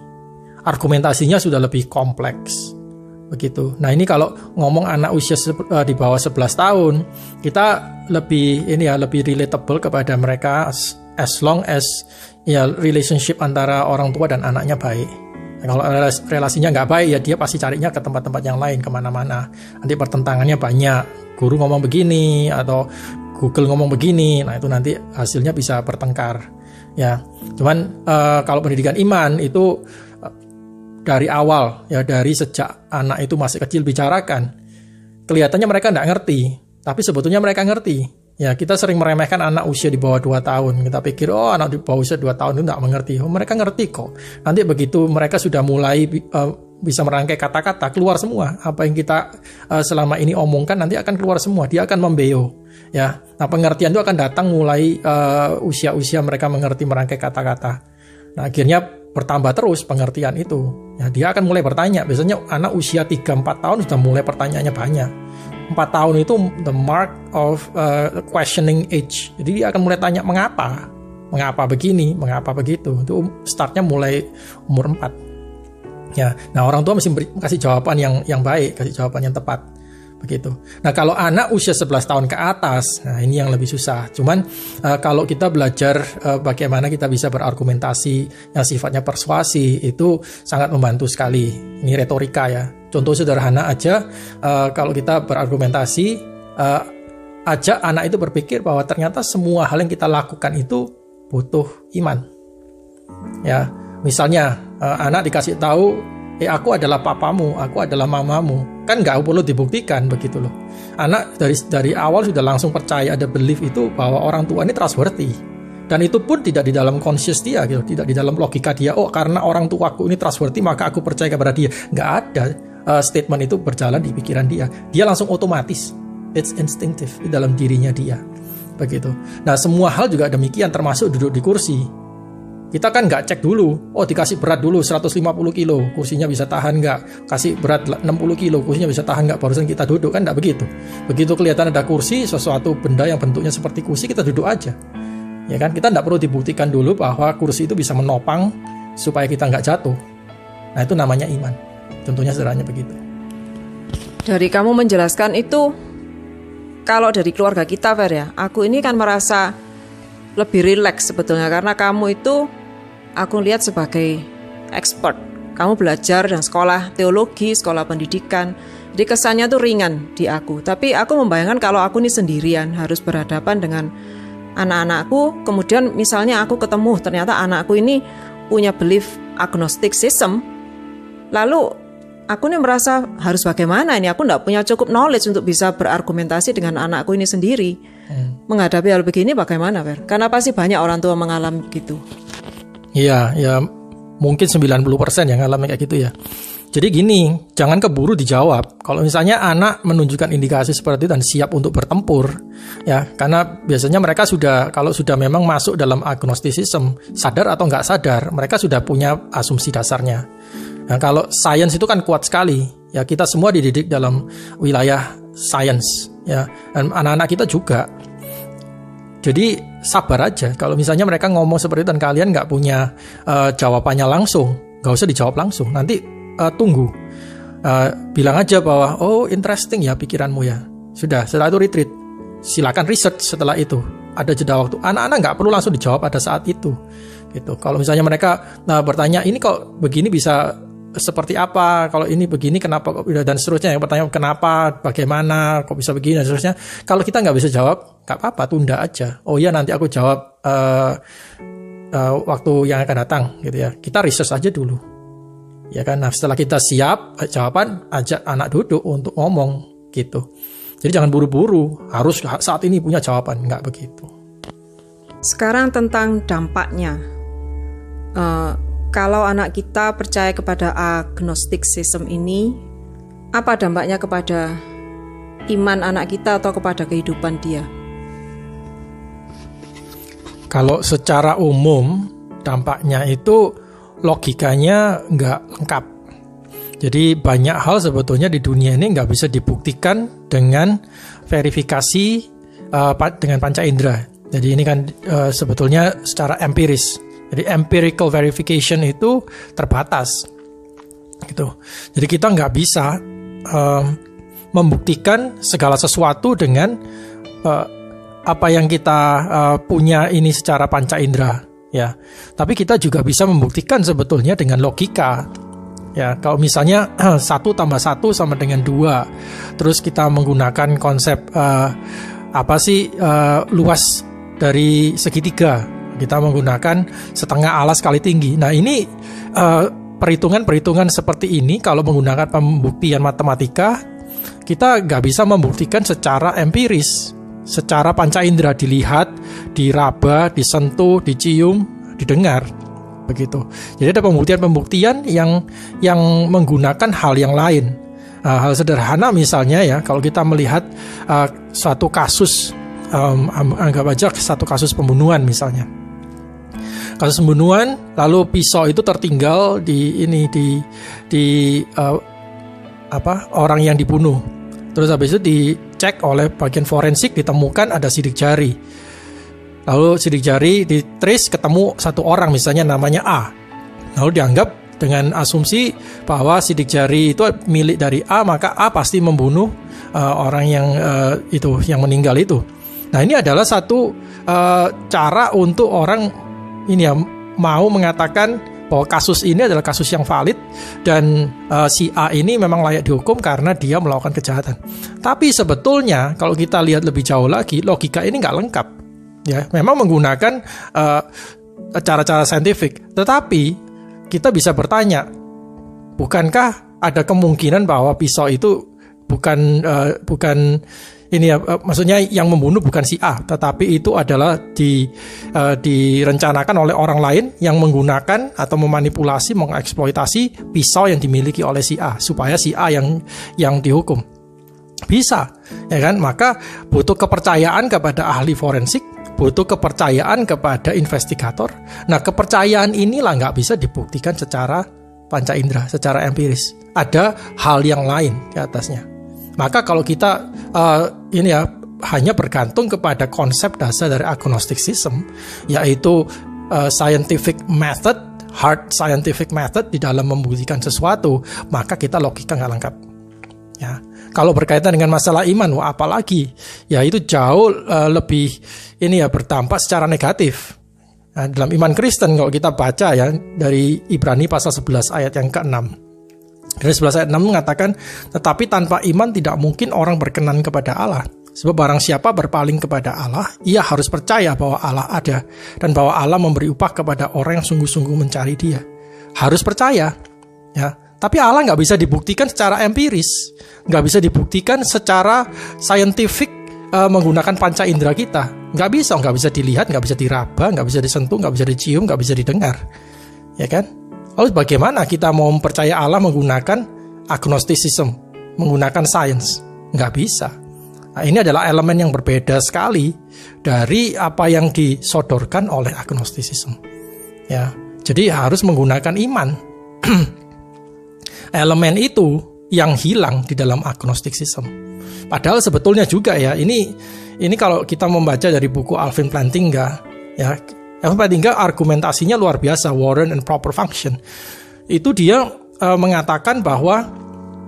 Argumentasinya sudah lebih kompleks begitu. Nah ini kalau ngomong anak usia uh, di bawah 11 tahun, kita lebih ini ya lebih relatable kepada mereka as, as long as ya relationship antara orang tua dan anaknya baik. Kalau relasinya nggak baik ya dia pasti carinya ke tempat-tempat yang lain ke mana-mana. Nanti pertentangannya banyak. Guru ngomong begini atau Google ngomong begini, nah itu nanti hasilnya bisa bertengkar. Ya, cuman uh, kalau pendidikan iman itu dari awal ya dari sejak anak itu masih kecil bicarakan kelihatannya mereka nggak ngerti tapi sebetulnya mereka ngerti. Ya kita sering meremehkan anak usia di bawah 2 tahun. Kita pikir oh anak di bawah usia 2 tahun itu nggak mengerti. Oh mereka ngerti kok. Nanti begitu mereka sudah mulai uh, bisa merangkai kata-kata keluar semua apa yang kita uh, selama ini omongkan nanti akan keluar semua dia akan membeo ya nah pengertian itu akan datang mulai uh, usia-usia mereka mengerti merangkai kata-kata nah akhirnya bertambah terus pengertian itu. Ya, dia akan mulai bertanya. Biasanya anak usia 3-4 tahun sudah mulai pertanyaannya banyak. 4 tahun itu the mark of uh, questioning age. Jadi dia akan mulai tanya mengapa? Mengapa begini? Mengapa begitu? Itu startnya mulai umur 4. Ya, nah orang tua mesti kasih jawaban yang yang baik, kasih jawaban yang tepat begitu. Nah kalau anak usia 11 tahun ke atas, nah ini yang lebih susah. Cuman uh, kalau kita belajar uh, bagaimana kita bisa berargumentasi yang sifatnya persuasi itu sangat membantu sekali. Ini retorika ya. Contoh sederhana aja, uh, kalau kita berargumentasi, uh, ajak anak itu berpikir bahwa ternyata semua hal yang kita lakukan itu butuh iman. Ya, misalnya uh, anak dikasih tahu eh aku adalah papamu, aku adalah mamamu. Kan nggak perlu dibuktikan begitu loh. Anak dari dari awal sudah langsung percaya ada belief itu bahwa orang tua ini trustworthy. Dan itu pun tidak di dalam conscious dia gitu, tidak di dalam logika dia. Oh karena orang tuaku ini trustworthy maka aku percaya kepada dia. Nggak ada uh, statement itu berjalan di pikiran dia. Dia langsung otomatis. It's instinctive di dalam dirinya dia. Begitu. Nah semua hal juga demikian termasuk duduk di kursi kita kan nggak cek dulu, oh dikasih berat dulu 150 kilo, kursinya bisa tahan nggak? Kasih berat 60 kilo, kursinya bisa tahan nggak? Barusan kita duduk kan nggak begitu. Begitu kelihatan ada kursi, sesuatu benda yang bentuknya seperti kursi, kita duduk aja. Ya kan, kita nggak perlu dibuktikan dulu bahwa kursi itu bisa menopang supaya kita nggak jatuh. Nah itu namanya iman. Contohnya sederhananya begitu. Dari kamu menjelaskan itu, kalau dari keluarga kita Fer ya, aku ini kan merasa lebih rileks sebetulnya karena kamu itu aku lihat sebagai expert. Kamu belajar dan sekolah teologi, sekolah pendidikan. Jadi kesannya tuh ringan di aku. Tapi aku membayangkan kalau aku ini sendirian harus berhadapan dengan anak-anakku. Kemudian misalnya aku ketemu ternyata anakku ini punya belief agnostic system. Lalu aku nih merasa harus bagaimana ini? Aku tidak punya cukup knowledge untuk bisa berargumentasi dengan anakku ini sendiri. Hmm. Menghadapi hal begini bagaimana, Fer? Karena pasti banyak orang tua mengalami gitu. Iya, ya mungkin 90% yang ngalamin kayak gitu ya. Jadi gini, jangan keburu dijawab. Kalau misalnya anak menunjukkan indikasi seperti itu dan siap untuk bertempur, ya, karena biasanya mereka sudah kalau sudah memang masuk dalam agnostisism, sadar atau nggak sadar, mereka sudah punya asumsi dasarnya. Nah, kalau sains itu kan kuat sekali. Ya, kita semua dididik dalam wilayah sains, ya. Dan anak-anak kita juga. Jadi sabar aja. Kalau misalnya mereka ngomong seperti itu dan kalian nggak punya uh, jawabannya langsung, nggak usah dijawab langsung. Nanti uh, tunggu. Uh, bilang aja bahwa oh interesting ya pikiranmu ya. Sudah, setelah itu retreat. Silakan research setelah itu. Ada jeda waktu. Anak-anak nggak perlu langsung dijawab pada saat itu. Gitu. Kalau misalnya mereka nah, bertanya ini kok begini bisa seperti apa kalau ini begini kenapa kok dan seterusnya. Yang pertanyaan kenapa bagaimana kok bisa begini dan seterusnya. Kalau kita nggak bisa jawab nggak apa-apa tunda aja. Oh iya nanti aku jawab uh, uh, waktu yang akan datang gitu ya. Kita research aja dulu. Ya kan? Nah setelah kita siap eh, jawaban ajak anak duduk untuk ngomong gitu. Jadi jangan buru-buru harus saat ini punya jawaban nggak begitu. Sekarang tentang dampaknya. Uh, kalau anak kita percaya kepada agnostic system ini, apa dampaknya kepada iman anak kita atau kepada kehidupan dia? Kalau secara umum dampaknya itu logikanya nggak lengkap. Jadi banyak hal sebetulnya di dunia ini nggak bisa dibuktikan dengan verifikasi uh, dengan panca indera. Jadi ini kan uh, sebetulnya secara empiris. Jadi empirical verification itu terbatas, gitu. Jadi kita nggak bisa um, membuktikan segala sesuatu dengan uh, apa yang kita uh, punya ini secara panca indera, ya. Tapi kita juga bisa membuktikan sebetulnya dengan logika, ya kalau misalnya satu tambah satu sama dengan dua terus kita menggunakan konsep uh, apa sih uh, luas dari segitiga kita menggunakan setengah alas kali tinggi. Nah ini uh, perhitungan-perhitungan seperti ini kalau menggunakan pembuktian matematika kita nggak bisa membuktikan secara empiris, secara panca indera dilihat, diraba, disentuh, dicium, didengar begitu. Jadi ada pembuktian-pembuktian yang yang menggunakan hal yang lain. Uh, hal sederhana misalnya ya, kalau kita melihat uh, suatu kasus um, anggap aja satu kasus pembunuhan misalnya kasus pembunuhan lalu pisau itu tertinggal di ini di di uh, apa orang yang dibunuh. Terus habis itu dicek oleh bagian forensik ditemukan ada sidik jari. Lalu sidik jari di trace ketemu satu orang misalnya namanya A. Lalu dianggap dengan asumsi bahwa sidik jari itu milik dari A maka A pasti membunuh uh, orang yang uh, itu yang meninggal itu. Nah ini adalah satu uh, cara untuk orang ini ya mau mengatakan bahwa kasus ini adalah kasus yang valid dan uh, si A ini memang layak dihukum karena dia melakukan kejahatan. Tapi sebetulnya kalau kita lihat lebih jauh lagi logika ini nggak lengkap. Ya, memang menggunakan uh, cara-cara saintifik. Tetapi kita bisa bertanya, bukankah ada kemungkinan bahwa pisau itu bukan uh, bukan ini ya maksudnya yang membunuh bukan si A tetapi itu adalah di uh, direncanakan oleh orang lain yang menggunakan atau memanipulasi mengeksploitasi pisau yang dimiliki oleh si A supaya si A yang yang dihukum. Bisa ya kan? Maka butuh kepercayaan kepada ahli forensik butuh kepercayaan kepada investigator. Nah kepercayaan inilah nggak bisa dibuktikan secara panca indera secara empiris. Ada hal yang lain di atasnya maka kalau kita uh, ini ya hanya bergantung kepada konsep dasar dari agnosticism yaitu uh, scientific method, hard scientific method di dalam membuktikan sesuatu, maka kita logika nggak lengkap. Ya. Kalau berkaitan dengan masalah iman, wah apalagi ya itu jauh uh, lebih ini ya berdampak secara negatif. Nah, dalam iman Kristen kalau kita baca ya dari Ibrani pasal 11 ayat yang ke-6 dari 11 ayat 6 mengatakan, tetapi tanpa iman tidak mungkin orang berkenan kepada Allah. Sebab barang siapa berpaling kepada Allah, ia harus percaya bahwa Allah ada dan bahwa Allah memberi upah kepada orang yang sungguh-sungguh mencari dia. Harus percaya, ya. Tapi Allah nggak bisa dibuktikan secara empiris, nggak bisa dibuktikan secara saintifik uh, menggunakan panca indera kita. Nggak bisa, nggak bisa dilihat, nggak bisa diraba, nggak bisa disentuh, nggak bisa dicium, nggak bisa didengar, ya kan? Lalu bagaimana kita mau mempercaya Allah menggunakan agnosticism, menggunakan sains? Nggak bisa. Nah, ini adalah elemen yang berbeda sekali dari apa yang disodorkan oleh agnosticism. Ya, jadi harus menggunakan iman. elemen itu yang hilang di dalam agnosticism. Padahal sebetulnya juga ya ini ini kalau kita membaca dari buku Alvin Plantinga ya Alvin Plantinga argumentasinya luar biasa Warren and Proper Function. Itu dia uh, mengatakan bahwa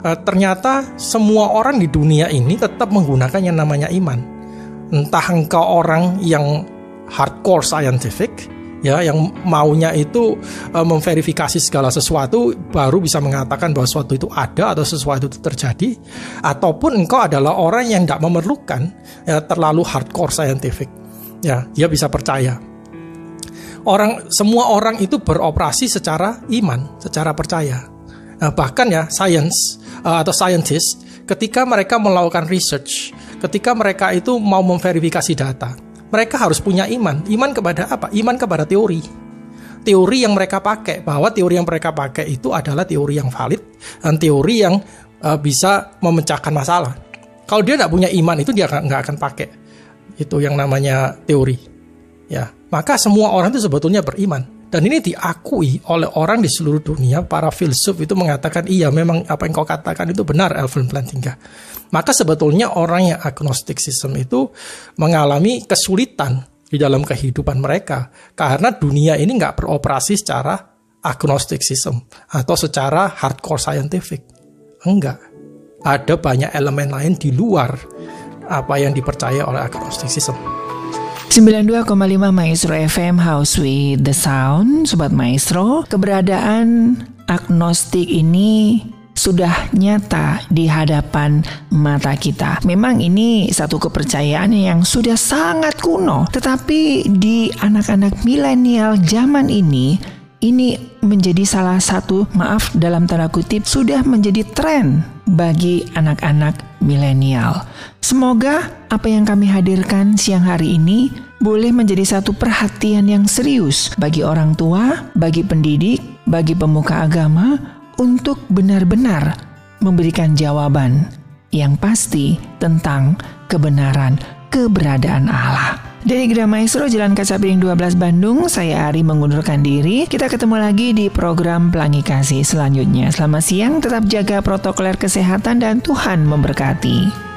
uh, ternyata semua orang di dunia ini tetap menggunakan yang namanya iman. Entah engkau orang yang hardcore scientific ya yang maunya itu uh, memverifikasi segala sesuatu baru bisa mengatakan bahwa sesuatu itu ada atau sesuatu itu terjadi ataupun engkau adalah orang yang tidak memerlukan ya terlalu hardcore scientific ya dia bisa percaya orang semua orang itu beroperasi secara iman secara percaya nah, bahkan ya science uh, atau scientist ketika mereka melakukan research ketika mereka itu mau memverifikasi data mereka harus punya iman. Iman kepada apa? Iman kepada teori. Teori yang mereka pakai, bahwa teori yang mereka pakai itu adalah teori yang valid dan teori yang uh, bisa memecahkan masalah. Kalau dia tidak punya iman itu dia nggak akan pakai itu yang namanya teori. Ya, maka semua orang itu sebetulnya beriman. Dan ini diakui oleh orang di seluruh dunia, para filsuf itu mengatakan iya memang apa yang kau katakan itu benar Alvin Plantinga. Maka sebetulnya orang yang agnostik sistem itu mengalami kesulitan di dalam kehidupan mereka karena dunia ini nggak beroperasi secara agnostik sistem atau secara hardcore scientific. Enggak. Ada banyak elemen lain di luar apa yang dipercaya oleh agnostik sistem. 92,5 Maestro FM House with the Sound Sobat Maestro Keberadaan agnostik ini sudah nyata di hadapan mata kita. Memang ini satu kepercayaan yang sudah sangat kuno, tetapi di anak-anak milenial zaman ini ini menjadi salah satu maaf dalam tanda kutip sudah menjadi tren bagi anak-anak milenial. Semoga apa yang kami hadirkan siang hari ini boleh menjadi satu perhatian yang serius bagi orang tua, bagi pendidik, bagi pemuka agama untuk benar-benar memberikan jawaban yang pasti tentang kebenaran keberadaan Allah. Dari Gerah Maestro Jalan Kaca Piring 12 Bandung, saya Ari mengundurkan diri. Kita ketemu lagi di program Pelangi Kasih selanjutnya. Selamat siang, tetap jaga protokoler kesehatan dan Tuhan memberkati.